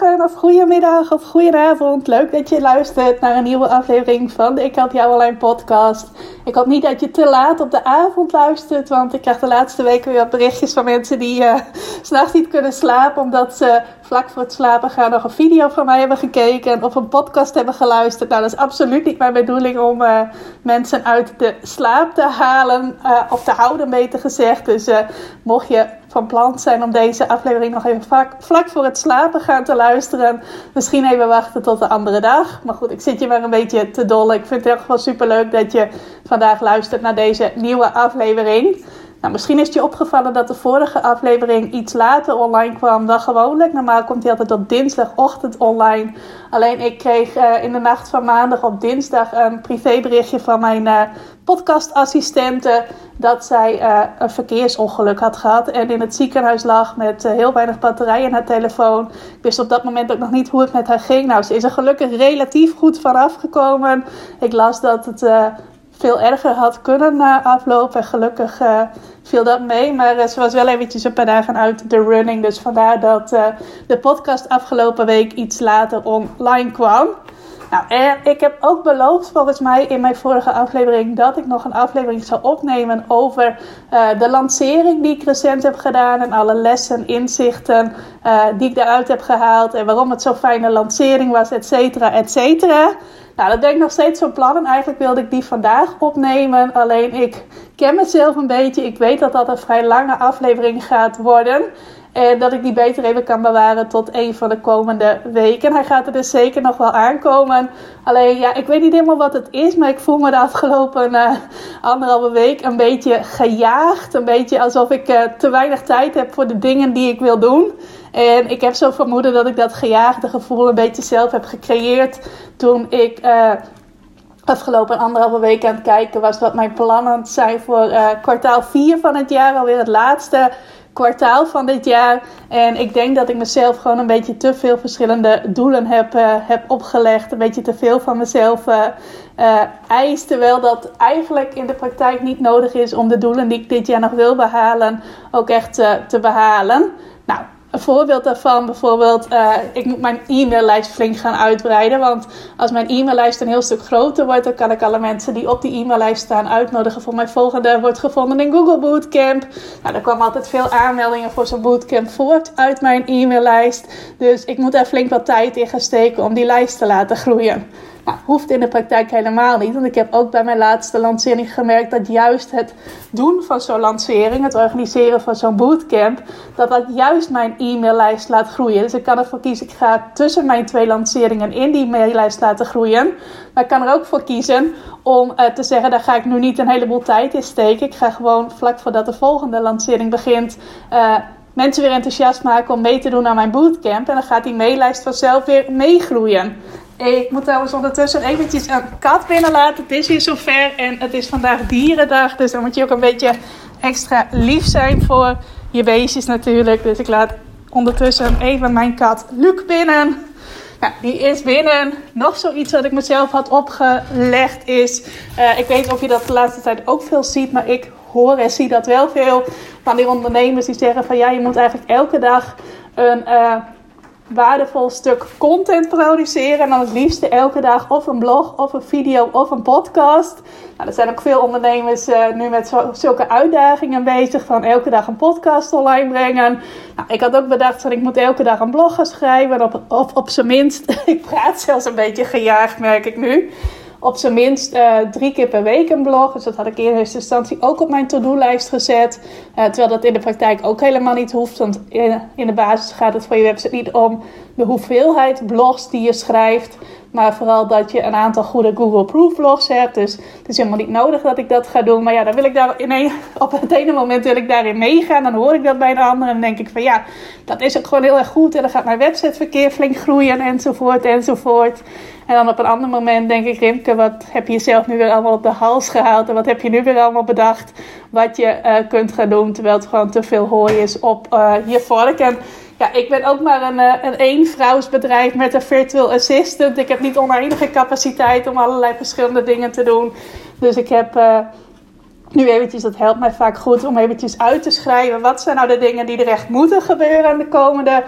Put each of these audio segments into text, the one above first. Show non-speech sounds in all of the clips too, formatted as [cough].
Of goedemiddag of goedenavond. Leuk dat je luistert naar een nieuwe aflevering van de Ik Help Jou Online podcast. Ik hoop niet dat je te laat op de avond luistert, want ik krijg de laatste weken weer berichtjes van mensen die uh, [laughs] s'nachts niet kunnen slapen omdat ze vlak voor het slapen gaan nog een video van mij hebben gekeken of een podcast hebben geluisterd. Nou, dat is absoluut niet mijn bedoeling om uh, mensen uit de slaap te halen uh, of te houden, beter gezegd. Dus mocht je van plan zijn om deze aflevering nog even vlak, vlak voor het slapen gaan te luisteren. Misschien even wachten tot de andere dag. Maar goed, ik zit je maar een beetje te dol. Ik vind het echt super leuk dat je vandaag luistert naar deze nieuwe aflevering. Nou, misschien is het je opgevallen dat de vorige aflevering iets later online kwam dan gewoonlijk. Normaal komt hij altijd op dinsdagochtend online. Alleen ik kreeg uh, in de nacht van maandag op dinsdag een privéberichtje van mijn uh, podcastassistente dat zij uh, een verkeersongeluk had gehad en in het ziekenhuis lag met heel weinig batterij in haar telefoon. Ik wist op dat moment ook nog niet hoe het met haar ging. Nou, ze is er gelukkig relatief goed vanaf gekomen. Ik las dat het veel erger had kunnen uh, aflopen. En gelukkig uh, viel dat mee. Maar uh, ze was wel eventjes een paar dagen uit de running. Dus vandaar dat de podcast afgelopen week iets later online kwam. Nou, en ik heb ook beloofd volgens mij in mijn vorige aflevering dat ik nog een aflevering zou opnemen over de lancering die ik recent heb gedaan en alle lessen, inzichten die ik daaruit heb gehaald en waarom het zo'n fijne lancering was, et cetera, et cetera. Nou, dat ben ik nog steeds van plan. En eigenlijk wilde ik die vandaag opnemen. Alleen ik ken mezelf een beetje. Ik weet dat dat een vrij lange aflevering gaat worden. En dat ik die beter even kan bewaren tot een van de komende weken. Hij gaat er dus zeker nog wel aankomen. Alleen ja, ik weet niet helemaal wat het is. Maar ik voel me de afgelopen uh, anderhalve week een beetje gejaagd. Een beetje alsof ik uh, te weinig tijd heb voor de dingen die ik wil doen. En ik heb zo vermoeden dat ik dat gejaagde gevoel een beetje zelf heb gecreëerd toen ik uh, afgelopen anderhalve week aan het kijken was wat mijn plannen zijn voor uh, kwartaal 4 van het jaar, alweer het laatste kwartaal van dit jaar. En ik denk dat ik mezelf gewoon een beetje te veel verschillende doelen heb, uh, heb opgelegd. Een beetje te veel van mezelf uh. Terwijl dat eigenlijk in de praktijk niet nodig is om de doelen die ik dit jaar nog wil behalen ook echt te behalen. Nou, een voorbeeld daarvan, bijvoorbeeld, uh, ik moet mijn e-maillijst flink gaan uitbreiden. Want als mijn e-maillijst een heel stuk groter wordt, dan kan ik alle mensen die op die e-maillijst staan uitnodigen voor mijn volgende wordt gevonden in Google Bootcamp. Nou, er kwamen altijd veel aanmeldingen voor zo'n bootcamp voort uit mijn e-maillijst. Dus ik moet daar flink wat tijd in gaan steken om die lijst te laten groeien. Nou, hoeft in de praktijk helemaal niet. Want ik heb ook bij mijn laatste lancering gemerkt dat juist het doen van zo'n lancering, het organiseren van zo'n bootcamp, dat dat juist mijn e-maillijst laat groeien. Dus ik kan ervoor kiezen, ik ga tussen mijn twee lanceringen in die maillijst laten groeien. Maar ik kan er ook voor kiezen om uh, te zeggen, daar ga ik nu niet een heleboel tijd in steken. Ik ga gewoon vlak voordat de volgende lancering begint. Uh, mensen weer enthousiast maken om mee te doen aan mijn bootcamp. En dan gaat die maillijst vanzelf weer meegroeien. Ik moet trouwens ondertussen eventjes een kat binnenlaten. Het is hier zover en het is vandaag dierendag. Dus dan moet je ook een beetje extra lief zijn voor je beestjes natuurlijk. Dus ik laat ondertussen even mijn kat Luc binnen. Nou, die is binnen. Nog zoiets wat ik mezelf had opgelegd is... Uh, ik weet niet of je dat de laatste tijd ook veel ziet, maar ik hoor en zie dat wel veel van die ondernemers die zeggen van... ja, je moet eigenlijk elke dag een... Uh, waardevol stuk content produceren. En dan het liefste elke dag of een blog of een video of een podcast. Nou, er zijn ook veel ondernemers uh, nu met zulke uitdagingen bezig. Van elke dag een podcast online brengen. Nou, ik had ook bedacht van ik moet elke dag een blog gaan schrijven. Of op, op zijn minst, [laughs] ik praat zelfs een beetje gejaagd merk ik nu op zijn minst uh, drie keer per week een blog. Dus dat had ik in eerste instantie ook op mijn to-do-lijst gezet. Uh, terwijl dat in de praktijk ook helemaal niet hoeft. Want in, in, de basis gaat het voor je website niet om de hoeveelheid blogs die je schrijft. Maar vooral dat je een aantal goede Google Proof vlogs hebt. Dus het is helemaal niet nodig dat ik dat ga doen. Maar ja, dan wil ik daar in een, [laughs] op het ene moment wil ik daarin meegaan. Dan hoor ik dat bij de andere. En dan denk ik van ja, dat is ook gewoon heel erg goed. En dan gaat mijn websiteverkeer flink groeien enzovoort enzovoort. En dan op een ander moment denk ik, Rimke, wat heb je jezelf nu weer allemaal op de hals gehaald? En wat heb je nu weer allemaal bedacht wat je uh, kunt gaan doen? Terwijl het gewoon te veel hooi is op uh, je vork. En ja, ik ben ook maar een, uh, een eenvrouwsbedrijf met een virtual assistant. Ik heb niet oneindige capaciteit om allerlei verschillende dingen te doen. Dus ik heb nu eventjes, dat helpt mij vaak goed om eventjes uit te schrijven. Wat zijn nou de dingen die er echt moeten gebeuren de komende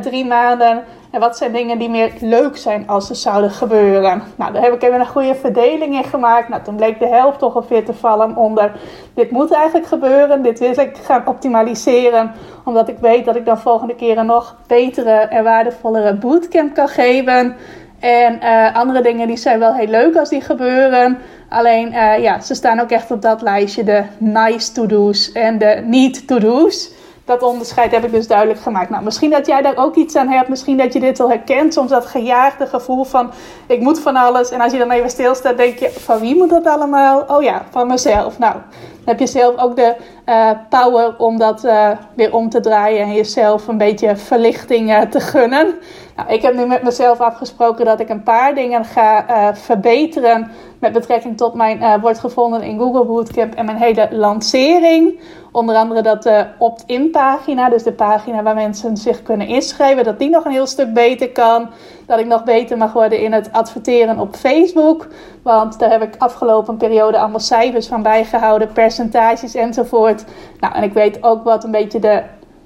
drie maanden? En wat zijn dingen die meer leuk zijn als ze zouden gebeuren? Nou, daar heb ik even een goede verdeling in gemaakt. Nou, toen bleek de helft ongeveer te vallen onder dit moet eigenlijk gebeuren. Dit wil ik gaan optimaliseren. Omdat ik weet dat ik dan volgende keer een nog betere en waardevollere bootcamp kan geven. En uh, andere dingen die zijn wel heel leuk als die gebeuren. Alleen uh, ja, ze staan ook echt op dat lijstje. De nice to-do's en de need to-do's dat onderscheid heb ik dus duidelijk gemaakt. Nou, misschien dat jij daar ook iets aan hebt. Misschien dat je dit wel herkent. Soms dat gejaagde gevoel van ik moet van alles. En als je dan even stilstaat, denk je van wie moet dat allemaal? Oh ja, van mezelf. Nou, dan heb je zelf ook de uh, power om dat weer om te draaien. En jezelf een beetje verlichting te gunnen. Nou, ik heb nu met mezelf afgesproken dat ik een paar dingen ga verbeteren. Met betrekking tot mijn wordt gevonden in Google Bootcamp en mijn hele lancering. Onder andere dat de opt-in pagina, dus de pagina waar mensen zich kunnen inschrijven, dat die nog een heel stuk beter kan. Dat ik nog beter mag worden in het adverteren op Facebook. Want daar heb ik afgelopen periode allemaal cijfers van bijgehouden, percentages enzovoort. Nou, en ik weet ook wat een beetje de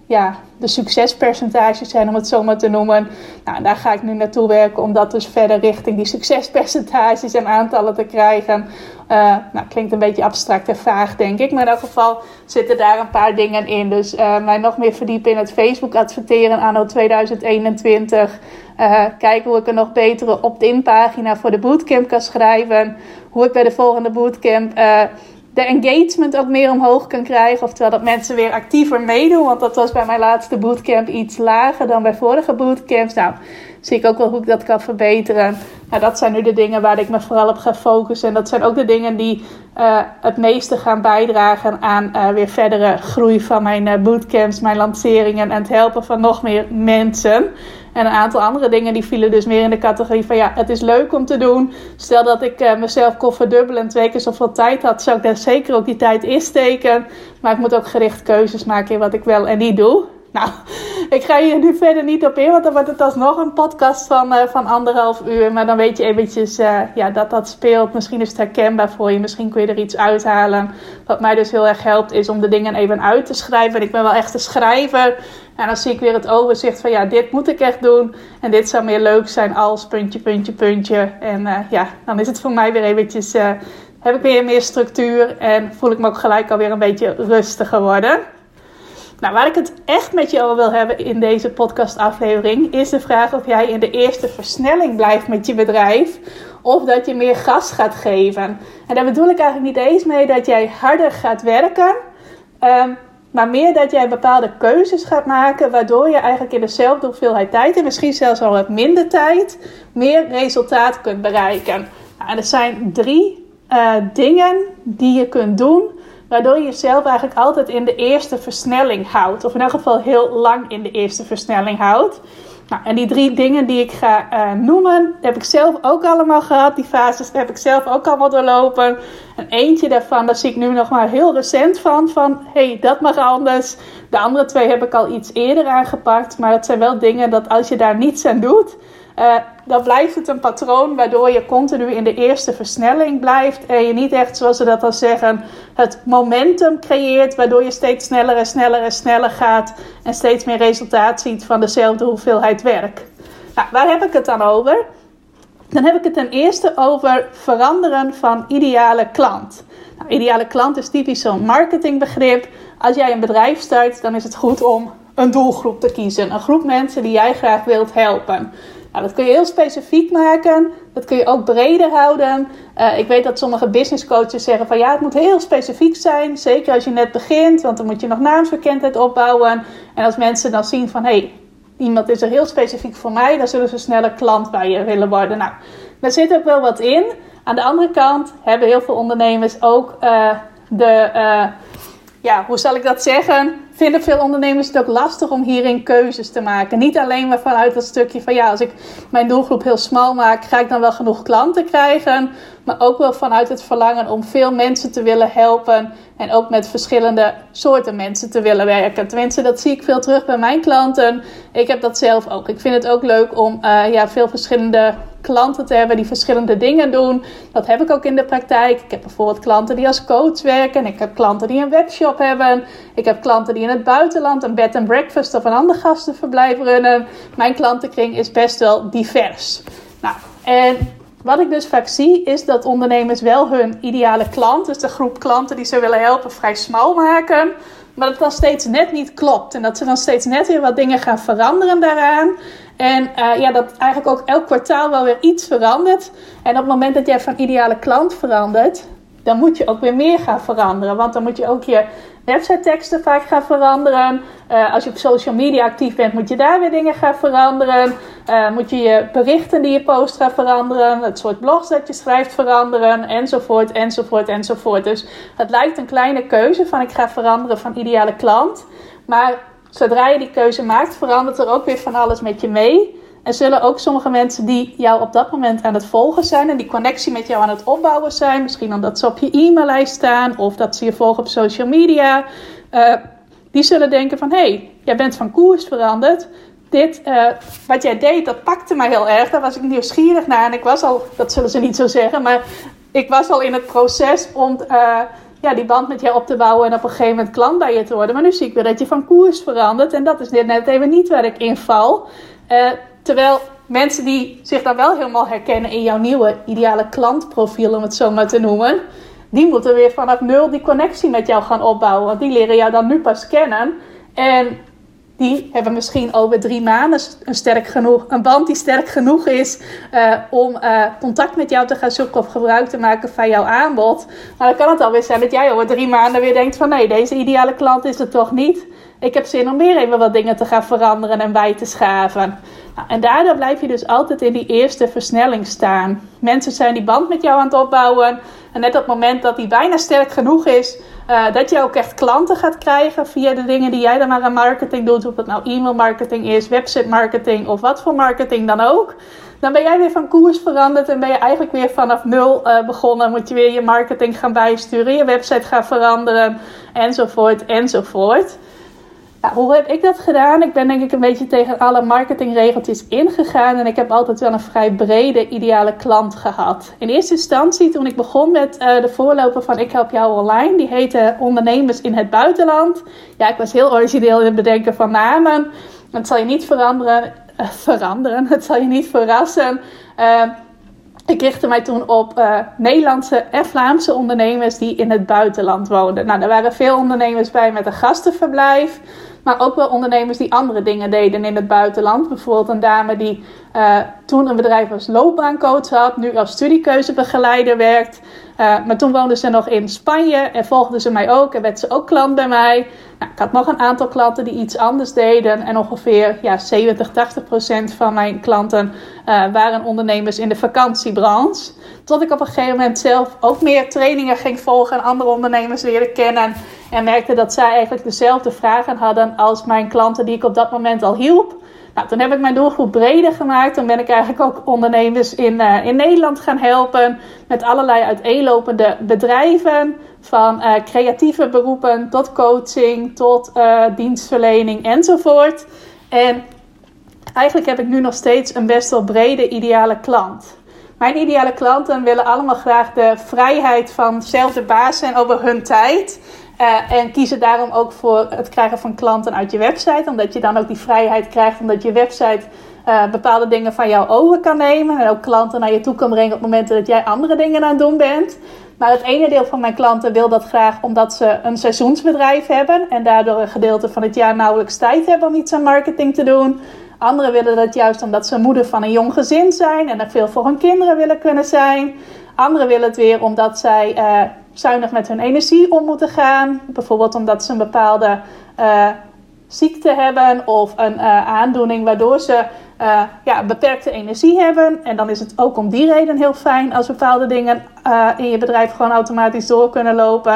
ja, de succespercentages zijn, om het zo maar te noemen. Nou, daar ga ik nu naartoe werken om dat dus verder richting die succespercentages en aantallen te krijgen. Uh, nou, klinkt een beetje abstract en vaag, denk ik. Maar in elk geval zitten daar een paar dingen in. Dus uh, mij nog meer verdiepen in het Facebook adverteren anno 2021. Uh, kijken hoe ik een nog betere opt-in pagina voor de bootcamp kan schrijven. Hoe ik bij de volgende bootcamp de engagement ook meer omhoog kan krijgen. Oftewel dat mensen weer actiever meedoen. Want dat was bij mijn laatste bootcamp iets lager dan bij vorige bootcamps. Nou, zie ik ook wel hoe ik dat kan verbeteren. Nou, dat zijn nu de dingen waar ik me vooral op ga focussen. En dat zijn ook de dingen die uh, het meeste gaan bijdragen aan uh, weer verdere groei van mijn uh, bootcamps, mijn lanceringen en het helpen van nog meer mensen. En een aantal andere dingen die vielen dus meer in de categorie van ja, het is leuk om te doen. Stel dat ik uh, mezelf kon verdubbelen en twee keer zoveel tijd had, zou ik daar zeker ook die tijd insteken. Maar ik moet ook gericht keuzes maken in wat ik wel en niet doe. Nou, ik ga hier nu verder niet op in, want dan wordt het alsnog een podcast van, uh, van anderhalf uur. Maar dan weet je eventjes uh, ja, dat dat speelt. Misschien is het herkenbaar voor je, misschien kun je er iets uithalen. Wat mij dus heel erg helpt, is om de dingen even uit te schrijven. Ik ben wel echt een schrijver. En dan zie ik weer het overzicht van ja, dit moet ik echt doen. En dit zou meer leuk zijn als puntje, puntje, puntje. En uh, ja, dan is het voor mij weer eventjes, heb ik weer meer structuur. En voel ik me ook gelijk alweer een beetje rustiger worden. Nou, waar ik het echt met je over wil hebben in deze podcastaflevering is de vraag of jij in de eerste versnelling blijft met je bedrijf of dat je meer gas gaat geven. En daar bedoel ik eigenlijk niet eens mee dat jij harder gaat werken, um, maar meer dat jij bepaalde keuzes gaat maken waardoor je eigenlijk in dezelfde hoeveelheid tijd en misschien zelfs al wat minder tijd meer resultaat kunt bereiken. Nou, en er zijn drie uh, dingen die je kunt doen Waardoor je jezelf eigenlijk altijd in de eerste versnelling houdt. Of in elk geval heel lang in de eerste versnelling houdt. Nou, en die drie dingen die ik ga uh, noemen, heb ik zelf ook allemaal gehad. Die fases heb ik zelf ook allemaal doorlopen. En eentje daarvan, daar zie ik nu nog maar heel recent van. Van, hey, dat mag anders. De andere twee heb ik al iets eerder aangepakt. Maar het zijn wel dingen dat als je daar niets aan doet uh, dan blijft het een patroon waardoor je continu in de eerste versnelling blijft. En je niet echt, zoals ze dat dan zeggen, het momentum creëert. Waardoor je steeds sneller en sneller en sneller gaat. En steeds meer resultaat ziet van dezelfde hoeveelheid werk. Nou, waar heb ik het dan over? Dan heb ik het ten eerste over veranderen van ideale klant. Nou, ideale klant is typisch zo'n marketingbegrip. Als jij een bedrijf start, dan is het goed om een doelgroep te kiezen. Een groep mensen die jij graag wilt helpen. Nou, dat kun je heel specifiek maken. Dat kun je ook breder houden. Uh, ik weet dat sommige business coaches zeggen van ja, het moet heel specifiek zijn. Zeker als je net begint, want dan moet je nog naamsbekendheid opbouwen. En als mensen dan zien van hé, hey, iemand is er heel specifiek voor mij, dan zullen ze sneller klant bij je willen worden. Nou, daar zit ook wel wat in. Aan de andere kant hebben heel veel ondernemers ook uh, de, uh, ja, hoe zal ik dat zeggen? Vinden veel ondernemers het ook lastig om hierin keuzes te maken. Niet alleen maar vanuit dat stukje van ja, als ik mijn doelgroep heel smal maak, ga ik dan wel genoeg klanten krijgen. Maar ook wel vanuit het verlangen om veel mensen te willen helpen. En ook met verschillende soorten mensen te willen werken. Tenminste, dat zie ik veel terug bij mijn klanten. Ik heb dat zelf ook. Ik vind het ook leuk om uh, ja, veel verschillende klanten te hebben die verschillende dingen doen. Dat heb ik ook in de praktijk. Ik heb bijvoorbeeld klanten die als coach werken. Ik heb klanten die een webshop hebben. Ik heb klanten die in het buitenland een bed and breakfast of een ander gastenverblijf runnen. Mijn klantenkring is best wel divers. Nou, en wat ik dus vaak zie is dat ondernemers wel hun ideale klant, dus de groep klanten die ze willen helpen, vrij smal maken. Maar dat dan steeds net niet klopt. En dat ze dan steeds net weer wat dingen gaan veranderen daaraan. En uh, ja, dat eigenlijk ook elk kwartaal wel weer iets verandert. En op het moment dat jij van ideale klant verandert, dan moet je ook weer meer gaan veranderen. Want dan moet je ook je website teksten vaak gaan veranderen. Uh, als je op social media actief bent, moet je daar weer dingen gaan veranderen. Uh, moet je je berichten die je post gaan veranderen. Het soort blogs dat je schrijft veranderen. Enzovoort, enzovoort, enzovoort. Dus het lijkt een kleine keuze van ik ga veranderen van ideale klant. Maar zodra je die keuze maakt, verandert er ook weer van alles met je mee. Er zullen ook sommige mensen die jou op dat moment aan het volgen zijn en die connectie met jou aan het opbouwen zijn, misschien omdat ze op je e-maillijst staan of dat ze je volgen op social media, uh, die zullen denken van hé, hey, jij bent van koers veranderd. Dit, uh, wat jij deed, dat pakte mij heel erg. Daar was ik nieuwsgierig naar. En ik was al, dat zullen ze niet zo zeggen, maar ik was al in het proces om uh, ja, die band met jou op te bouwen en op een gegeven moment klant bij je te worden. Maar nu zie ik weer dat je van koers verandert. En dat is net even niet waar ik in val. Terwijl mensen die zich dan wel helemaal herkennen in jouw nieuwe ideale klantprofiel, om het zo maar te noemen, die moeten weer vanaf nul die connectie met jou gaan opbouwen. Want die leren jou dan nu pas kennen. En die hebben misschien over drie maanden een, sterk genoeg, een band die sterk genoeg is uh, om uh, contact met jou te gaan zoeken of gebruik te maken van jouw aanbod. Maar dan kan het alweer zijn dat jij over drie maanden weer denkt van nee, deze ideale klant is het toch niet. Ik heb zin om weer even wat dingen te gaan veranderen en bij te schaven. En daardoor blijf je dus altijd in die eerste versnelling staan. Mensen zijn die band met jou aan het opbouwen. En net op het moment dat die bijna sterk genoeg is, uh, dat je ook echt klanten gaat krijgen via de dingen die jij dan maar aan marketing doet. Of dat nou e-mail marketing is, website marketing of wat voor marketing dan ook. Dan ben jij weer van koers veranderd en ben je eigenlijk weer vanaf nul uh, begonnen. Moet je weer je marketing gaan bijsturen, je website gaan veranderen, enzovoort, enzovoort. Hoe heb ik dat gedaan? Ik ben denk ik een beetje tegen alle marketingregeltjes ingegaan. En ik heb altijd wel een vrij brede ideale klant gehad. In eerste instantie, toen ik begon met uh, de voorloper van Ik Help Jou Online. Die heette Ondernemers in het Buitenland. Ja, ik was heel origineel in het bedenken van namen. Het zal je niet veranderen, uh, veranderen. [laughs] Het zal je niet verrassen. Uh, ik richtte mij toen op uh, Nederlandse en Vlaamse ondernemers die in het buitenland woonden. Nou, er waren veel ondernemers bij met een gastenverblijf. Maar ook wel ondernemers die andere dingen deden in het buitenland. Bijvoorbeeld een dame die uh, toen een bedrijf als loopbaancoach had, nu als studiekeuzebegeleider werkt. Uh, maar toen woonde ze nog in Spanje en volgde ze mij ook en werd ze ook klant bij mij. Nou, ik had nog een aantal klanten die iets anders deden. En ongeveer ja, 70, 80 procent van mijn klanten uh, waren ondernemers in de vakantiebranche. Tot ik op een gegeven moment zelf ook meer trainingen ging volgen en andere ondernemers leren kennen. En merkte dat zij eigenlijk dezelfde vragen hadden als mijn klanten die ik op dat moment al hielp. Nou, toen heb ik mijn doelgroep breder gemaakt. Toen ben ik eigenlijk ook ondernemers in, uh, in Nederland gaan helpen. Met allerlei uiteenlopende bedrijven. Van uh, creatieve beroepen tot coaching, tot uh, dienstverlening enzovoort. En eigenlijk heb ik nu nog steeds een best wel brede ideale klant. Mijn ideale klanten willen allemaal graag de vrijheid van zelf de baas zijn over hun tijd. Uh, en kiezen daarom ook voor het krijgen van klanten uit je website. Omdat je dan ook die vrijheid krijgt. Omdat je website uh, bepaalde dingen van jou over kan nemen. En ook klanten naar je toe kan brengen op momenten dat jij andere dingen aan het doen bent. Maar het ene deel van mijn klanten wil dat graag omdat ze een seizoensbedrijf hebben. En daardoor een gedeelte van het jaar nauwelijks tijd hebben om iets aan marketing te doen. Anderen willen dat juist omdat ze moeder van een jong gezin zijn. En er veel voor hun kinderen willen kunnen zijn. Anderen willen het weer omdat zij uh, zuinig met hun energie om moeten gaan. Bijvoorbeeld omdat ze een bepaalde uh, ziekte hebben of een aandoening waardoor ze ja, beperkte energie hebben. En dan is het ook om die reden heel fijn als bepaalde dingen in je bedrijf gewoon automatisch door kunnen lopen.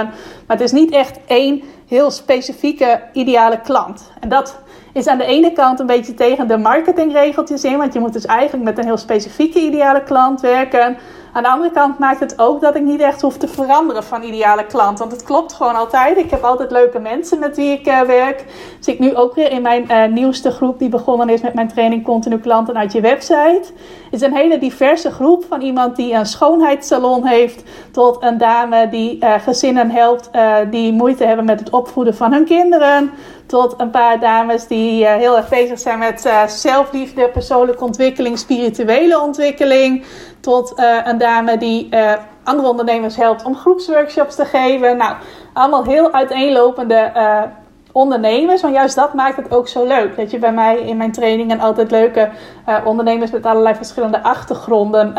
Maar het is niet echt één heel specifieke ideale klant. En dat is aan de ene kant een beetje tegen de marketingregeltjes in, want je moet dus eigenlijk met een heel specifieke ideale klant werken. Aan de andere kant maakt het ook dat ik niet echt hoef te veranderen van ideale klant. Want het klopt gewoon altijd. Ik heb altijd leuke mensen met wie ik uh, werk. Zie ik nu ook weer in mijn uh, nieuwste groep die begonnen is met mijn training Continu Klanten uit je website. Het is een hele diverse groep van iemand die een schoonheidssalon heeft tot een dame die uh, gezinnen helpt die moeite hebben met het opvoeden van hun kinderen tot een paar dames die uh, heel erg bezig zijn met uh, zelfliefde, persoonlijke ontwikkeling, spirituele ontwikkeling. Tot uh, een dame die andere ondernemers helpt om groepsworkshops te geven. Nou, allemaal heel uiteenlopende ondernemers. Want juist dat maakt het ook zo leuk. Dat je bij mij in mijn trainingen altijd leuke ondernemers met allerlei verschillende achtergronden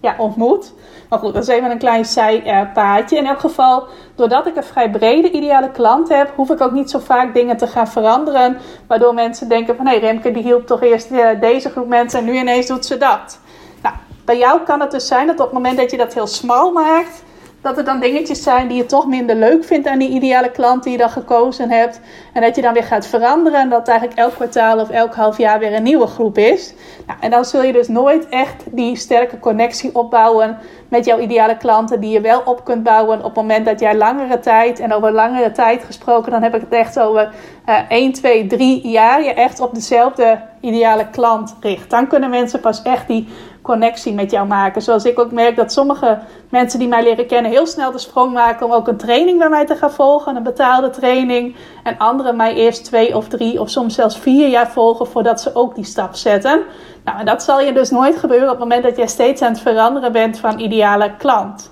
ja, ontmoet. Maar goed, dat is even een klein zijpaadje. In elk geval, doordat ik een vrij brede ideale klant heb, hoef ik ook niet zo vaak dingen te gaan veranderen. Waardoor mensen denken van hé, Remke die hielp toch eerst eh, deze groep mensen en nu ineens doet ze dat. Nou, bij jou kan het dus zijn dat op het moment dat je dat heel smal maakt, dat er dan dingetjes zijn die je toch minder leuk vindt aan die ideale klant die je dan gekozen hebt. En dat je dan weer gaat veranderen en dat eigenlijk elk kwartaal of elk half jaar weer een nieuwe groep is. Nou, en dan zul je dus nooit echt die sterke connectie opbouwen met jouw ideale klanten die je wel op kunt bouwen op het moment dat jij langere tijd, en over langere tijd gesproken, dan heb ik het echt over uh, 1, 2, 3 jaar, je echt op dezelfde ideale klant richt. Dan kunnen mensen pas echt die connectie met jou maken. Zoals ik ook merk dat sommige mensen die mij leren kennen heel snel de sprong maken om ook een training bij mij te gaan volgen, een betaalde training. En anderen mij eerst twee of drie of soms zelfs vier jaar volgen voordat ze ook die stap zetten. Nou, en dat zal je dus nooit gebeuren op het moment dat jij steeds aan het veranderen bent van ideale klant.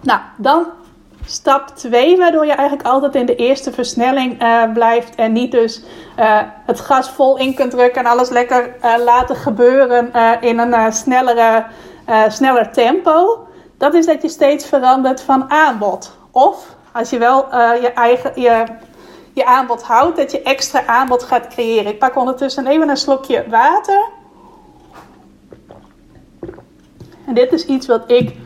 Nou, dan stap 2, waardoor je eigenlijk altijd in de eerste versnelling uh, blijft en niet dus uh, het gas vol in kunt drukken en alles lekker uh, laten gebeuren in een snellere, sneller tempo. Dat is dat je steeds verandert van aanbod. Of als je wel je eigen je, je aanbod houdt, dat je extra aanbod gaat creëren. Ik pak ondertussen even een slokje water. En dit is iets wat ik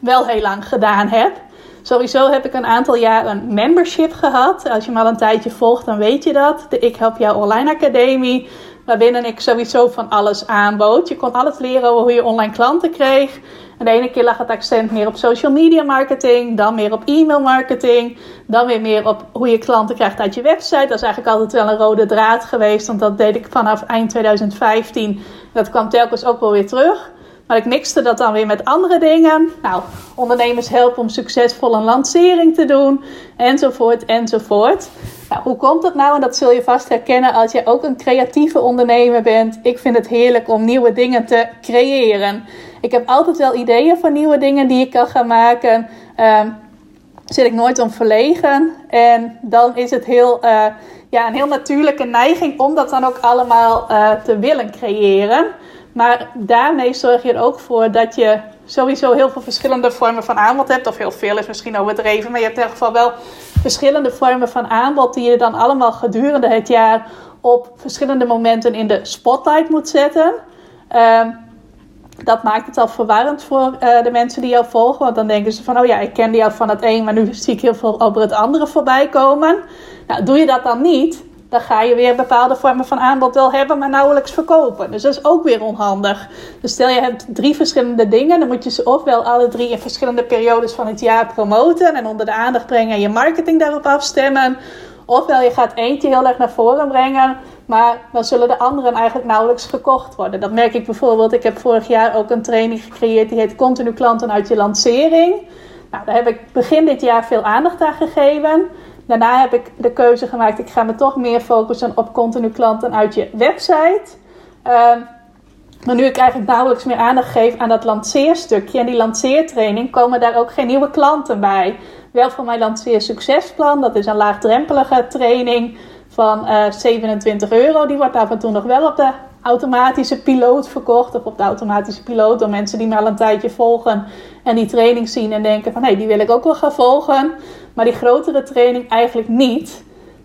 wel heel lang gedaan heb. Sowieso heb ik een aantal jaar een membership gehad. Als je me al een tijdje volgt, dan weet je dat. De Ik Help Jou Online Academie. Waarbinnen ik sowieso van alles aanbood. Je kon alles leren over hoe je online klanten kreeg. En de ene keer lag het accent meer op social media marketing, dan meer op e-mail marketing, dan weer meer op hoe je klanten krijgt uit je website. Dat is eigenlijk altijd wel een rode draad geweest, want dat deed ik vanaf eind 2015. Dat kwam telkens ook wel weer terug. Maar ik mixte dat dan weer met andere dingen. Nou, ondernemers helpen om succesvol een lancering te doen. Enzovoort, enzovoort. Nou, hoe komt dat nou? En dat zul je vast herkennen als je ook een creatieve ondernemer bent. Ik vind het heerlijk om nieuwe dingen te creëren. Ik heb altijd wel ideeën van nieuwe dingen die ik kan gaan maken. Um, zit ik nooit om verlegen. En dan is het heel, uh, ja, een heel natuurlijke neiging om dat dan ook allemaal uh, te willen creëren. Maar daarmee zorg je er ook voor dat je sowieso heel veel verschillende vormen van aanbod hebt. Of heel veel is misschien overdreven, maar je hebt in ieder geval wel verschillende vormen van aanbod die je dan allemaal gedurende het jaar op verschillende momenten in de spotlight moet zetten. Uh, dat maakt het al verwarrend voor uh, de mensen die jou volgen. Want dan denken ze van, oh ja, ik kende jou van het een, maar nu zie ik heel veel over het andere voorbij komen. Nou, doe je dat dan niet, dan ga je weer bepaalde vormen van aanbod wel hebben, maar nauwelijks verkopen. Dus dat is ook weer onhandig. Dus stel je hebt drie verschillende dingen, dan moet je ze ofwel alle drie in verschillende periodes van het jaar promoten en onder de aandacht brengen en je marketing daarop afstemmen. Ofwel je gaat eentje heel erg naar voren brengen, maar dan zullen de anderen eigenlijk nauwelijks gekocht worden. Dat merk ik bijvoorbeeld. Ik heb vorig jaar ook een training gecreëerd die heet Continu klanten uit je lancering. Nou, daar heb ik begin dit jaar veel aandacht aan gegeven. Daarna heb ik de keuze gemaakt, ik ga me toch meer focussen op continu klanten uit je website. Uh, maar nu ik eigenlijk nauwelijks meer aandacht geef aan dat lanceerstukje en die lanceertraining, komen daar ook geen nieuwe klanten bij. Wel van mijn lanceer succesplan, dat is een laagdrempelige training van uh, eh, 27 euro. Die wordt af en toe nog wel op de automatische piloot verkocht. Of op de automatische piloot door mensen die me al een tijdje volgen. En die training zien en denken van hé, hey, die wil ik ook wel gaan volgen. Maar die grotere training eigenlijk niet.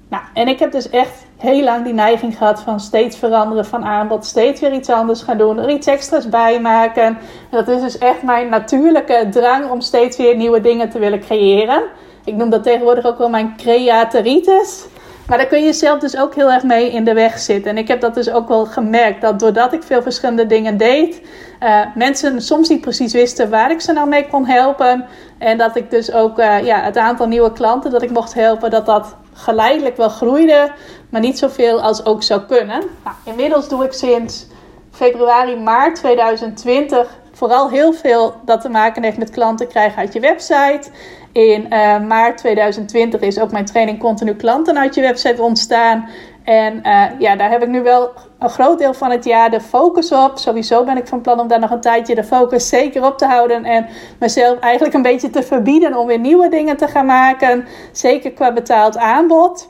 Nou, en ik heb dus echt heel lang die neiging gehad van steeds veranderen van aanbod, steeds weer iets anders gaan doen, er iets extra's bij maken. En dat is dus echt mijn natuurlijke drang om steeds weer nieuwe dingen te willen creëren. Ik noem dat tegenwoordig ook wel mijn creatoritis. Maar daar kun je jezelf dus ook heel erg mee in de weg zitten. En ik heb dat dus ook wel gemerkt. Dat doordat ik veel verschillende dingen deed, uh, mensen soms niet precies wisten waar ik ze nou mee kon helpen. En dat ik dus ook uh, ja, het aantal nieuwe klanten dat ik mocht helpen, dat dat geleidelijk wel groeide. Maar niet zoveel als ook zou kunnen. Nou, inmiddels doe ik sinds februari, maart 2020 vooral heel veel dat te maken heeft met klanten krijgen uit je website. In uh, maart 2020 is ook mijn training Continu Klanten uit je website ontstaan. En uh, ja, daar heb ik nu wel een groot deel van het jaar de focus op. Sowieso ben ik van plan om daar nog een tijdje de focus zeker op te houden. En mezelf eigenlijk een beetje te verbieden om weer nieuwe dingen te gaan maken. Zeker qua betaald aanbod.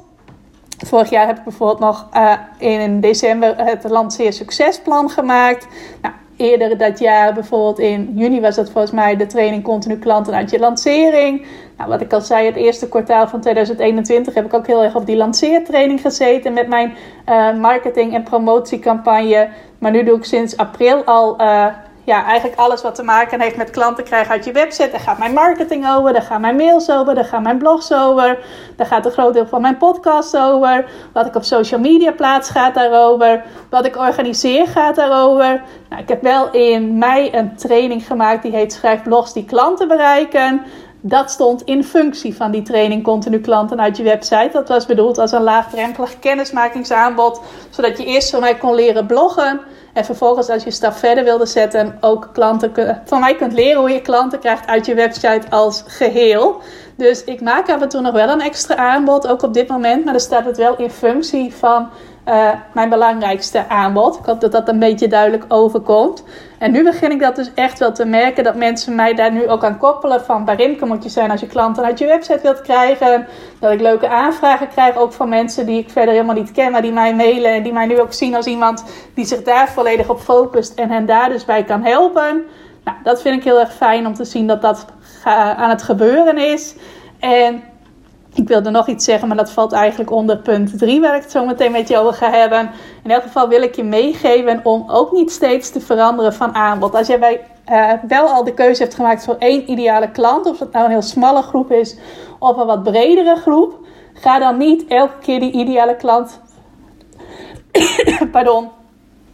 Vorig jaar heb ik bijvoorbeeld nog uh, in december het Lanceer Succesplan gemaakt. Nou, eerder dat jaar, bijvoorbeeld in juni, was dat volgens mij de training Continu Klanten uit je lancering. Nou, wat ik al zei, het eerste kwartaal van 2021 heb ik ook heel erg op die lanceertraining gezeten met mijn uh, marketing- en promotiecampagne. Maar nu doe ik sinds april al. Uh, ja, eigenlijk alles wat te maken heeft met klanten krijgen uit je website. Daar gaat mijn marketing over, daar gaan mijn mails over, daar gaan mijn blogs over. Daar gaat een groot deel van mijn podcast over. Wat ik op social media plaats gaat daarover. Wat ik organiseer gaat daarover. Nou, ik heb wel in mei een training gemaakt die heet Schrijf blogs die klanten bereiken. Dat stond in functie van die training Continu Klanten uit je website. Dat was bedoeld als een laagdrempelig kennismakingsaanbod. Zodat je eerst van mij kon leren bloggen. En vervolgens als je stap verder wilde zetten, ook klanten van mij kunt leren hoe je klanten krijgt uit je website als geheel. Dus ik maak af en toe nog wel een extra aanbod, ook op dit moment. Maar dan staat het wel in functie van uh, mijn belangrijkste aanbod. Ik hoop dat dat een beetje duidelijk overkomt. En nu begin ik dat dus echt wel te merken dat mensen mij daar nu ook aan koppelen. Van Barimke moet je zijn als je klanten uit je website wilt krijgen. Dat ik leuke aanvragen krijg ook van mensen die ik verder helemaal niet ken, maar die mij mailen. En die mij nu ook zien als iemand die zich daar volledig op focust en hen daar dus bij kan helpen. Nou, dat vind ik heel erg fijn om te zien dat dat aan het gebeuren is. En ik wilde nog iets zeggen, maar dat valt eigenlijk onder punt 3, waar ik het zo meteen met over ga hebben. In elk geval wil ik je meegeven om ook niet steeds te veranderen van aanbod. Als jij uh, wel al de keuze hebt gemaakt voor één ideale klant, of dat nou een heel smalle groep is of een wat bredere groep, ga dan niet elke keer die ideale klant. [coughs] Pardon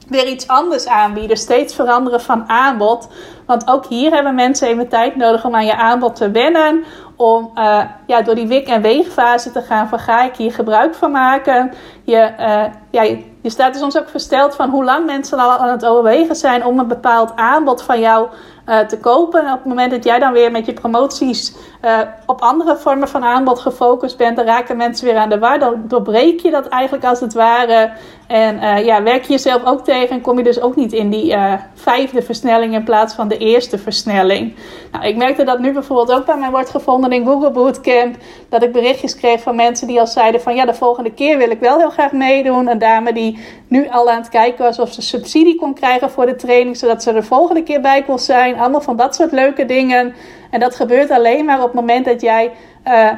weer iets anders aanbieden. Steeds veranderen van aanbod. Want ook hier hebben mensen even tijd nodig om aan je aanbod te wennen. Om uh, ja, door die wik- en weegfase te gaan van ga ik hier gebruik van maken. Je, uh, ja, je staat er soms ook versteld van hoe lang mensen al aan het overwegen zijn om een bepaald aanbod van jou uh, te kopen. En op het moment dat jij dan weer met je promoties uh, op andere vormen van aanbod gefocust bent, dan raken mensen weer aan de war. Dan doorbreek je dat eigenlijk als het ware. En uh, ja, werk je jezelf ook tegen en kom je dus ook niet in die vijfde versnelling in plaats van de eerste versnelling. Nou, ik merkte dat nu bijvoorbeeld ook bij mij wordt gevonden in Google Bootcamp. Dat ik berichtjes kreeg van mensen die al zeiden van ja, de volgende keer wil ik wel heel graag meedoen. Een dame die nu al aan het kijken was of ze subsidie kon krijgen voor de training, zodat ze er de volgende keer bij kon zijn. Allemaal van dat soort leuke dingen. En dat gebeurt alleen maar op het moment dat jij uh,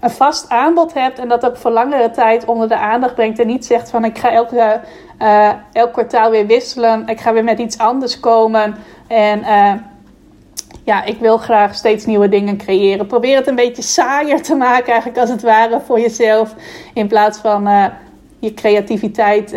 een vast aanbod hebt en dat ook voor langere tijd onder de aandacht brengt. En niet zegt van ik ga elke, uh, elk kwartaal weer wisselen. Ik ga weer met iets anders komen. En uh, ja, ik wil graag steeds nieuwe dingen creëren. Probeer het een beetje saaier te maken, eigenlijk als het ware, voor jezelf. In plaats van je creativiteit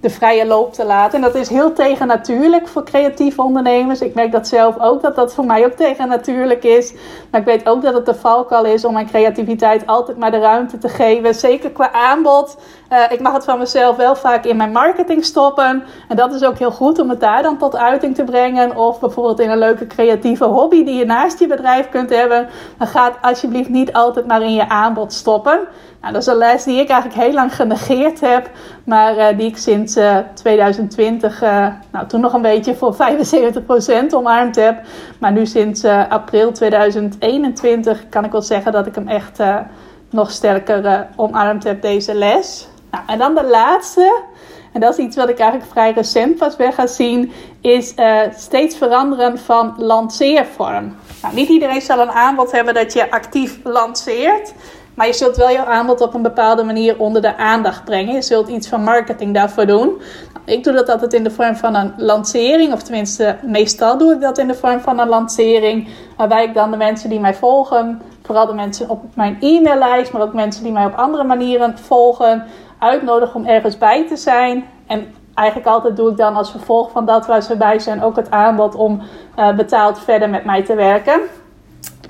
de vrije loop te laten. En dat is heel tegennatuurlijk voor creatieve ondernemers. Ik merk dat zelf ook, dat dat voor mij ook tegennatuurlijk is. Maar ik weet ook dat het de valkuil is om mijn creativiteit altijd maar de ruimte te geven. Zeker qua aanbod. Uh, ik mag het van mezelf wel vaak in mijn marketing stoppen. En dat is ook heel goed om het daar dan tot uiting te brengen. Of bijvoorbeeld in een leuke creatieve hobby die je naast je bedrijf kunt hebben. Dan gaat alsjeblieft niet altijd maar in je aanbod stoppen. Nou, dat is een les die ik eigenlijk heel lang genegeerd heb, maar uh, die ik sinds uh, 2020, uh, nou toen nog een beetje voor 75% omarmd heb. Maar nu sinds eh, april 2021 kan ik wel zeggen dat ik hem echt nog sterker omarmd heb, deze les. Nou, en dan de laatste, en dat is iets wat ik eigenlijk vrij recent pas weer ga zien, is steeds veranderen van lanceervorm. Nou, niet iedereen zal een aanbod hebben dat je actief lanceert. Maar je zult wel je aanbod op een bepaalde manier onder de aandacht brengen. Je zult iets van marketing daarvoor doen. Nou, ik doe dat altijd in de vorm van een lancering. Of tenminste, meestal doe ik dat in de vorm van een lancering. Waarbij ik dan de mensen die mij volgen, vooral de mensen op mijn e-maillijst, maar ook mensen die mij op andere manieren volgen, uitnodig om ergens bij te zijn. En eigenlijk altijd doe ik dan als vervolg van dat waar ze bij zijn ook het aanbod om uh, betaald verder met mij te werken.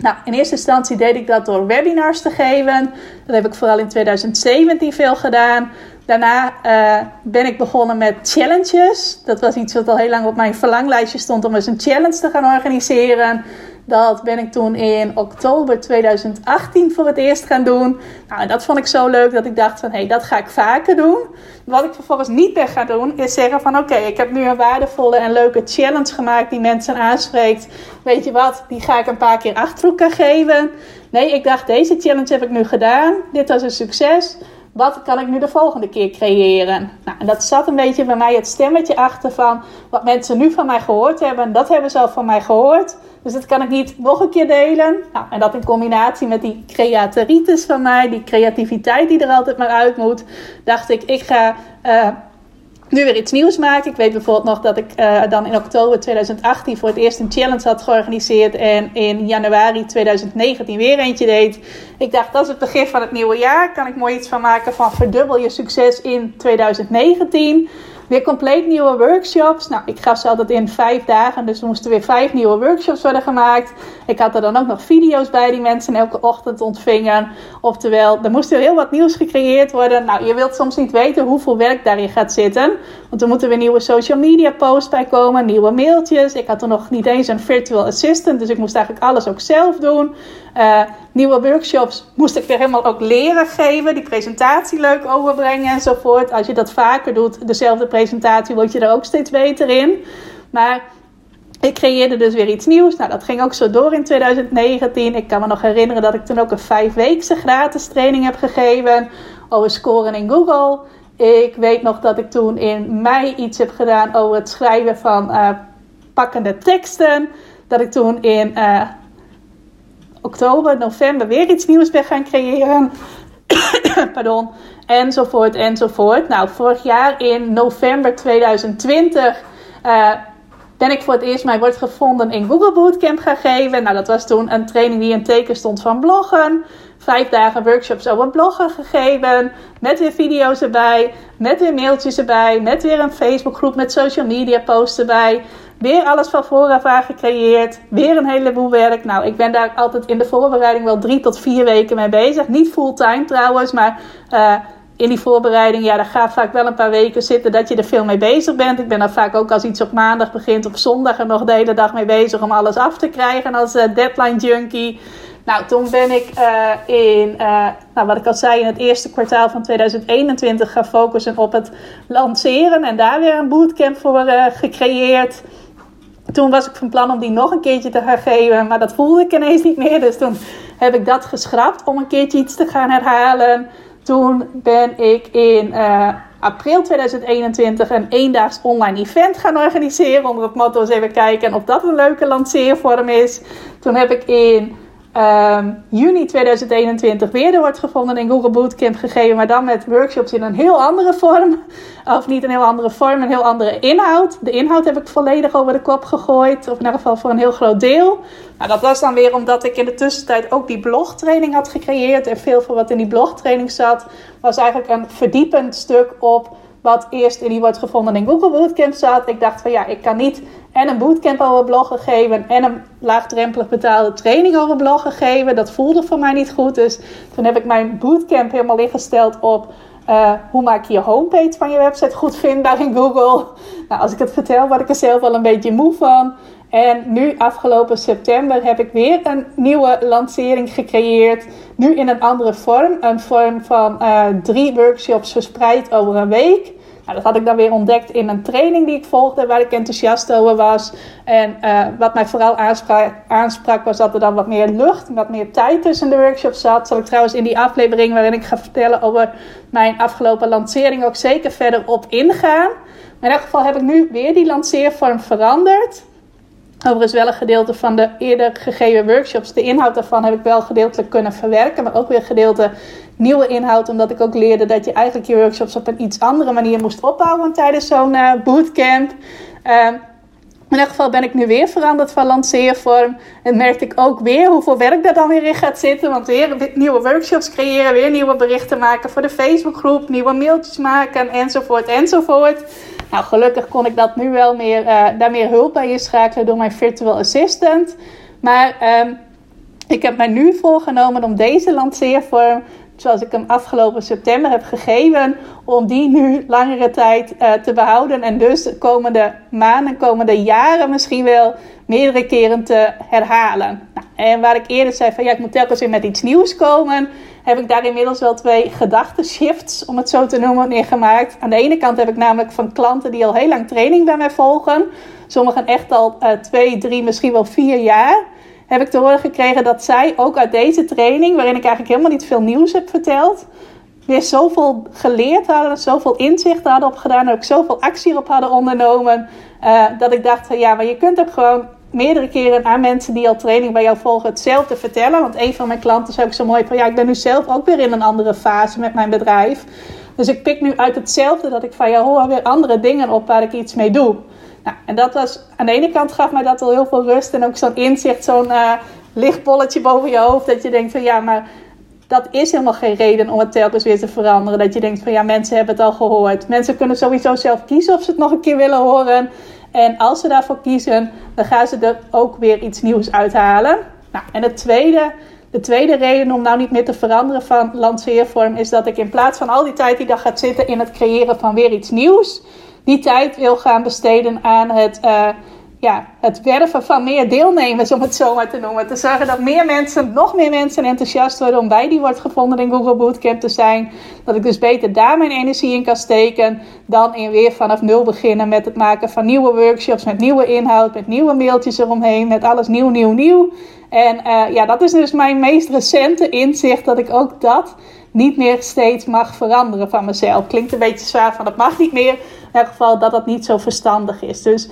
Nou, in eerste instantie deed ik dat door webinars te geven. Dat heb ik vooral in 2017 veel gedaan. Daarna uh, ben ik begonnen met challenges. Dat was iets wat al heel lang op mijn verlanglijstje stond om eens een challenge te gaan organiseren. Dat ben ik toen in oktober 2018 voor het eerst gaan doen. Nou, en dat vond ik zo leuk dat ik dacht van, hé, hey, dat ga ik vaker doen. Wat ik vervolgens niet ben gaan doen, is zeggen van, oké, ik heb nu een waardevolle en leuke challenge gemaakt die mensen aanspreekt. Weet je wat, die ga ik een paar keer achter elkaar geven. Nee, ik dacht, deze challenge heb ik nu gedaan. Dit was een succes wat kan ik nu de volgende keer creëren? Nou, en dat zat een beetje bij mij het stemmetje achter van wat mensen nu van mij gehoord hebben. Dat hebben ze al van mij gehoord. Dus dat kan ik niet nog een keer delen. Nou, en dat in combinatie met die creatoritis van mij, die creativiteit die er altijd maar uit moet, dacht ik, ik ga uh, nu weer iets nieuws maken. Ik weet bijvoorbeeld nog dat ik uh, dan in oktober 2018 voor het eerst een challenge had georganiseerd. En in januari 2019 weer eentje deed. Ik dacht, dat is het begin van het nieuwe jaar. Kan ik mooi iets van maken van verdubbel je succes in 2019. Weer compleet nieuwe workshops. Nou, ik gaf ze altijd in vijf dagen. Dus er moesten weer vijf nieuwe workshops worden gemaakt. Ik had er dan ook nog video's bij die mensen elke ochtend ontvingen. Oftewel, er moest heel wat nieuws gecreëerd worden. Nou, je wilt soms niet weten hoeveel werk daarin gaat zitten. Want er moeten weer nieuwe social media posts bij komen. Nieuwe mailtjes. Ik had er nog niet eens een virtual assistant. Dus ik moest eigenlijk alles ook zelf doen. Uh, nieuwe workshops moest ik weer helemaal ook leren geven. Die presentatie leuk overbrengen enzovoort. Als je dat vaker doet, dezelfde presentatie, word je er ook steeds beter in. Maar ik creëerde dus weer iets nieuws. Nou, dat ging ook zo door in 2019. Ik kan me nog herinneren dat ik toen ook een vijfweekse gratis training heb gegeven over scoren in Google. Ik weet nog dat ik toen in mei iets heb gedaan over het schrijven van uh, pakkende teksten. Dat ik toen in uh, oktober, november weer iets nieuws ben gaan creëren. [coughs] Pardon. Enzovoort, enzovoort. Nou, vorig jaar in november 2020 uh, ben ik voor het eerst mijn wordt gevonden in Google Bootcamp gaan geven. Nou, dat was toen een training die in teken stond van bloggen. Vijf dagen workshops over bloggen gegeven. Met weer video's erbij. Met weer mailtjes erbij. Met weer een Facebookgroep met social media posts erbij. Weer alles van vooraf gecreëerd. Weer een heleboel werk. Nou, ik ben daar altijd in de voorbereiding wel drie tot vier weken mee bezig. Niet fulltime trouwens, maar uh, in die voorbereiding, ja, daar gaat vaak wel een paar weken zitten dat je er veel mee bezig bent. Ik ben daar vaak ook als iets op maandag begint, op zondag er nog de hele dag mee bezig om alles af te krijgen als uh, deadline junkie. Nou, toen ben ik uh, in, nou, wat ik al zei, in het eerste kwartaal van 2021 gaan focussen op het lanceren. En daar weer een bootcamp voor gecreëerd. Toen was ik van plan om die nog een keertje te gaan geven, maar dat voelde ik ineens niet meer. Dus toen heb ik dat geschrapt om een keertje iets te gaan herhalen. Toen ben ik in uh, april 2021 een eendaags online event gaan organiseren. Onder het motto eens even kijken of dat een leuke lanceervorm is. Toen heb ik in um, juni 2021 weer de wordt gevonden in Google Bootcamp gegeven. Maar dan met workshops in een heel andere vorm. [laughs] Of niet een heel andere vorm, een heel andere inhoud. De inhoud heb ik volledig over de kop gegooid. Of in ieder geval voor een heel groot deel. Nou, dat was dan weer omdat ik in de tussentijd ook die blogtraining had gecreëerd. En veel van wat in die blogtraining zat, was eigenlijk een verdiepend stuk op wat eerst in die wordt gevonden in Google Bootcamp zat. Ik dacht van ja, ik kan niet en een bootcamp over bloggen geven en een laagdrempelig betaalde training over bloggen geven. Dat voelde voor mij niet goed. Dus toen heb ik mijn bootcamp helemaal ingesteld op uh, hoe maak je je homepage van je website goed vindbaar in Google. Nou, als ik het vertel, word ik er zelf wel een beetje moe van. En nu, afgelopen september, heb ik weer een nieuwe lancering gecreëerd. Nu in een andere vorm. Een vorm van uh, drie workshops verspreid over een week. Nou, dat had ik dan weer ontdekt in een training die ik volgde, waar ik enthousiast over was. En uh, wat mij vooral aansprak, aansprak, was dat er dan wat meer lucht, wat meer tijd tussen de workshops zat. Zal ik trouwens in die aflevering waarin ik ga vertellen over mijn afgelopen lancering ook zeker verder op ingaan. Maar in elk geval heb ik nu weer die lanceervorm veranderd. Overigens wel een gedeelte van de eerder gegeven workshops. De inhoud daarvan heb ik wel gedeeltelijk kunnen verwerken. Maar ook weer gedeelte nieuwe inhoud. Omdat ik ook leerde dat je eigenlijk je workshops op een iets andere manier moest opbouwen tijdens zo'n uh, bootcamp. Uh, in elk geval ben ik nu weer veranderd van lanceervorm. En merkte ik ook weer hoeveel werk daar dan weer in gaat zitten. Want weer nieuwe workshops creëren, weer nieuwe berichten maken voor de Facebookgroep, nieuwe mailtjes maken enzovoort enzovoort. Nou, gelukkig kon ik dat nu wel meer, uh, daar meer hulp bij inschakelen door mijn virtual assistant. Maar uh, ik heb mij nu voorgenomen om deze lanceervorm zoals ik hem afgelopen september heb gegeven, om die nu langere tijd uh, te behouden en dus de komende maanden, komende jaren misschien wel meerdere keren te herhalen. Nou, en waar ik eerder zei van ja, ik moet telkens weer met iets nieuws komen, heb ik daar inmiddels wel twee shifts, om het zo te noemen, neergemaakt. Aan de ene kant heb ik namelijk van klanten die al heel lang training bij mij volgen, sommigen echt al uh, twee, drie, misschien wel vier jaar heb ik te horen gekregen dat zij ook uit deze training, waarin ik eigenlijk helemaal niet veel nieuws heb verteld, weer zoveel geleerd hadden, zoveel inzicht hadden opgedaan ook zoveel actie op hadden ondernomen. Uh, dat ik dacht ja, maar je kunt ook gewoon meerdere keren aan mensen die al training bij jou volgen hetzelfde vertellen. Want een van mijn klanten zei ook zo mooi van ja, ik ben nu zelf ook weer in een andere fase met mijn bedrijf. Dus ik pik nu uit hetzelfde dat ik van jou hoor weer andere dingen op waar ik iets mee doe. Nou, en dat was, aan de ene kant gaf mij dat al heel veel rust en ook zo'n inzicht, zo'n uh, lichtbolletje boven je hoofd. Dat je denkt van ja, maar dat is helemaal geen reden om het telkens weer te veranderen. Dat je denkt van ja, mensen hebben het al gehoord. Mensen kunnen sowieso zelf kiezen of ze het nog een keer willen horen. En als ze daarvoor kiezen, dan gaan ze er ook weer iets nieuws uithalen. Nou, en het tweede, de tweede reden om nou niet meer te veranderen van lanceervorm is dat ik in plaats van al die tijd die daar gaat zitten in het creëren van weer iets nieuws, die tijd wil gaan besteden aan het, uh, ja, het werven van meer deelnemers, om het zo maar te noemen. Te zorgen dat meer mensen, nog meer mensen enthousiast worden om bij die wordt gevonden in Google Bootcamp te zijn. Dat ik dus beter daar mijn energie in kan steken dan in weer vanaf nul beginnen met het maken van nieuwe workshops, met nieuwe inhoud, met nieuwe mailtjes eromheen, met alles nieuw, nieuw, nieuw. En uh, ja, dat is dus mijn meest recente inzicht dat ik ook dat niet meer steeds mag veranderen van mezelf. Klinkt een beetje zwaar van dat mag niet meer. In elk geval dat dat niet zo verstandig is. Dus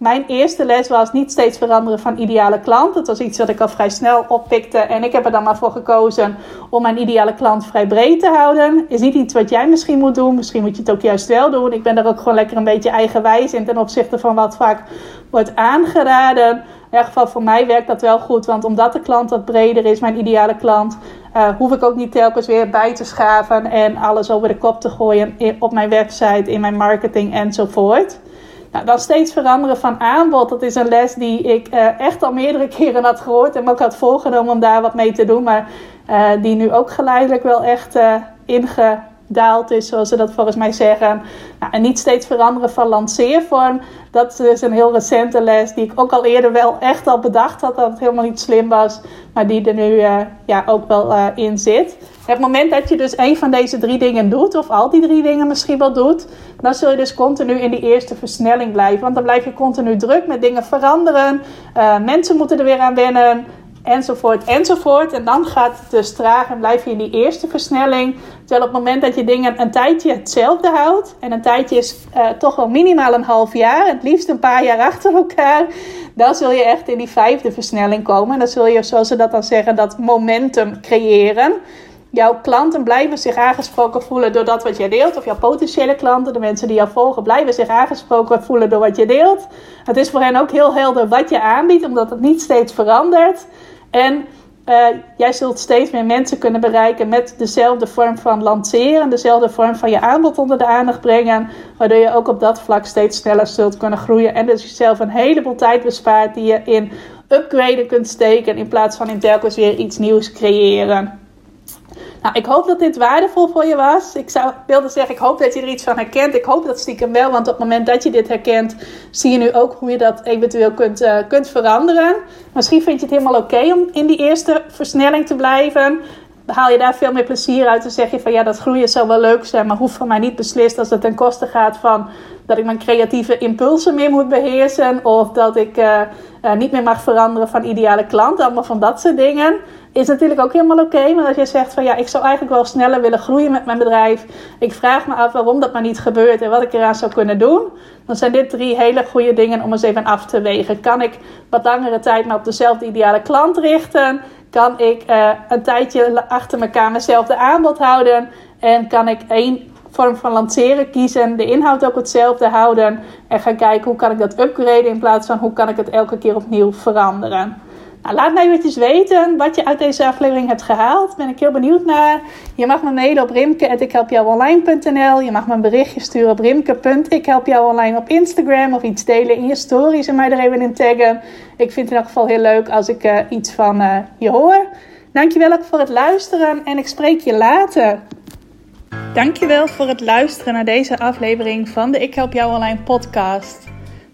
mijn eerste les was niet steeds veranderen van ideale klant. Dat was iets wat ik al vrij snel oppikte. En ik heb er dan maar voor gekozen om mijn ideale klant vrij breed te houden. Is niet iets wat jij misschien moet doen. Misschien moet je het ook juist wel doen. Ik ben daar ook gewoon lekker een beetje eigenwijs in ten opzichte van wat vaak wordt aangeraden. In ieder geval voor mij werkt dat wel goed. Want omdat de klant wat breder is, mijn ideale klant, uh, hoef ik ook niet telkens weer bij te schaven en alles over de kop te gooien op mijn website, in mijn marketing enzovoort. Nou, dan steeds veranderen van aanbod. Dat is een les die ik uh, echt al meerdere [laughs] keren had gehoord en ook had voorgenomen om daar wat mee te doen. Maar uh, die nu ook geleidelijk wel echt inge daalt is, zoals ze dat volgens mij zeggen. Nou, en niet steeds veranderen van lanceervorm. Dat is een heel recente les die ik ook al eerder wel echt al bedacht had dat het helemaal niet slim was. Maar die er nu uh, ja, ook wel uh, in zit. Het moment dat je dus een van deze drie dingen doet, of al die drie dingen misschien wel doet, dan zul je dus continu in die eerste versnelling blijven. Want dan blijf je continu druk met dingen veranderen. Uh, mensen moeten er weer aan wennen enzovoort, enzovoort. En dan gaat het dus traag en blijf je in die eerste versnelling. Terwijl op het moment dat je dingen een tijdje hetzelfde houdt, en een tijdje is uh, toch wel minimaal een half jaar, het liefst een paar jaar achter elkaar, dan zul je echt in die vijfde versnelling komen. En dan zul je, zoals ze dat dan zeggen, dat momentum creëren. Jouw klanten blijven zich aangesproken voelen door dat wat jij deelt. Of jouw potentiële klanten, de mensen die jou volgen, blijven zich aangesproken voelen door wat je deelt. Het is voor hen ook heel helder wat je aanbiedt, omdat het niet steeds verandert. En uh, jij zult steeds meer mensen kunnen bereiken met dezelfde vorm van lanceren, dezelfde vorm van je aanbod onder de aandacht brengen, waardoor je ook op dat vlak steeds sneller zult kunnen groeien en dus jezelf een heleboel tijd bespaart die je in upgraden kunt steken in plaats van in telkens weer iets nieuws creëren. Nou, ik hoop dat dit waardevol voor je was. Ik zou wilde zeggen, ik hoop dat je er iets van herkent. Ik hoop dat stiekem wel, want op het moment dat je dit herkent, zie je nu ook hoe je dat eventueel kunt, uh, kunt veranderen. Misschien vind je het helemaal oké om in die eerste versnelling te blijven. Haal je daar veel meer plezier uit. Dan zeg je van ja, dat groeien zou wel leuk zijn, maar hoeft van mij niet beslist als het ten koste gaat van dat ik mijn creatieve impulsen meer moet beheersen. Of dat ik uh, uh, niet meer mag veranderen van ideale klanten. Allemaal van dat soort dingen. Is natuurlijk ook helemaal oké. maar als je zegt van ja, ik zou eigenlijk wel sneller willen groeien met mijn bedrijf. Ik vraag me af waarom dat maar niet gebeurt en wat ik eraan zou kunnen doen. Dan zijn dit drie hele goede dingen om eens even af te wegen. Kan ik wat langere tijd maar op dezelfde ideale klant richten? Kan ik uh, een tijdje achter elkaar mijnzelfde aanbod houden? En kan ik één vorm van lanceren kiezen, de inhoud ook hetzelfde houden en gaan kijken hoe kan ik dat upgraden in plaats van hoe kan ik het elke keer opnieuw veranderen. Nou, laat mij eventjes weten wat je uit deze aflevering hebt gehaald. Ben ik heel benieuwd naar. Je mag me mailen op rimke.ikhelpjouonline.nl. Je mag me een berichtje sturen op rimke.ikhelpjouonline op Instagram. Of iets delen in je stories en mij er even in taggen. Ik vind het in elk geval heel leuk als ik uh, iets van uh, je hoor. Dankjewel ook voor het luisteren en ik spreek je later. Dankjewel voor het luisteren naar deze aflevering van de Ik Help Jou Online podcast.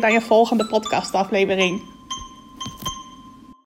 bij een volgende podcastaflevering.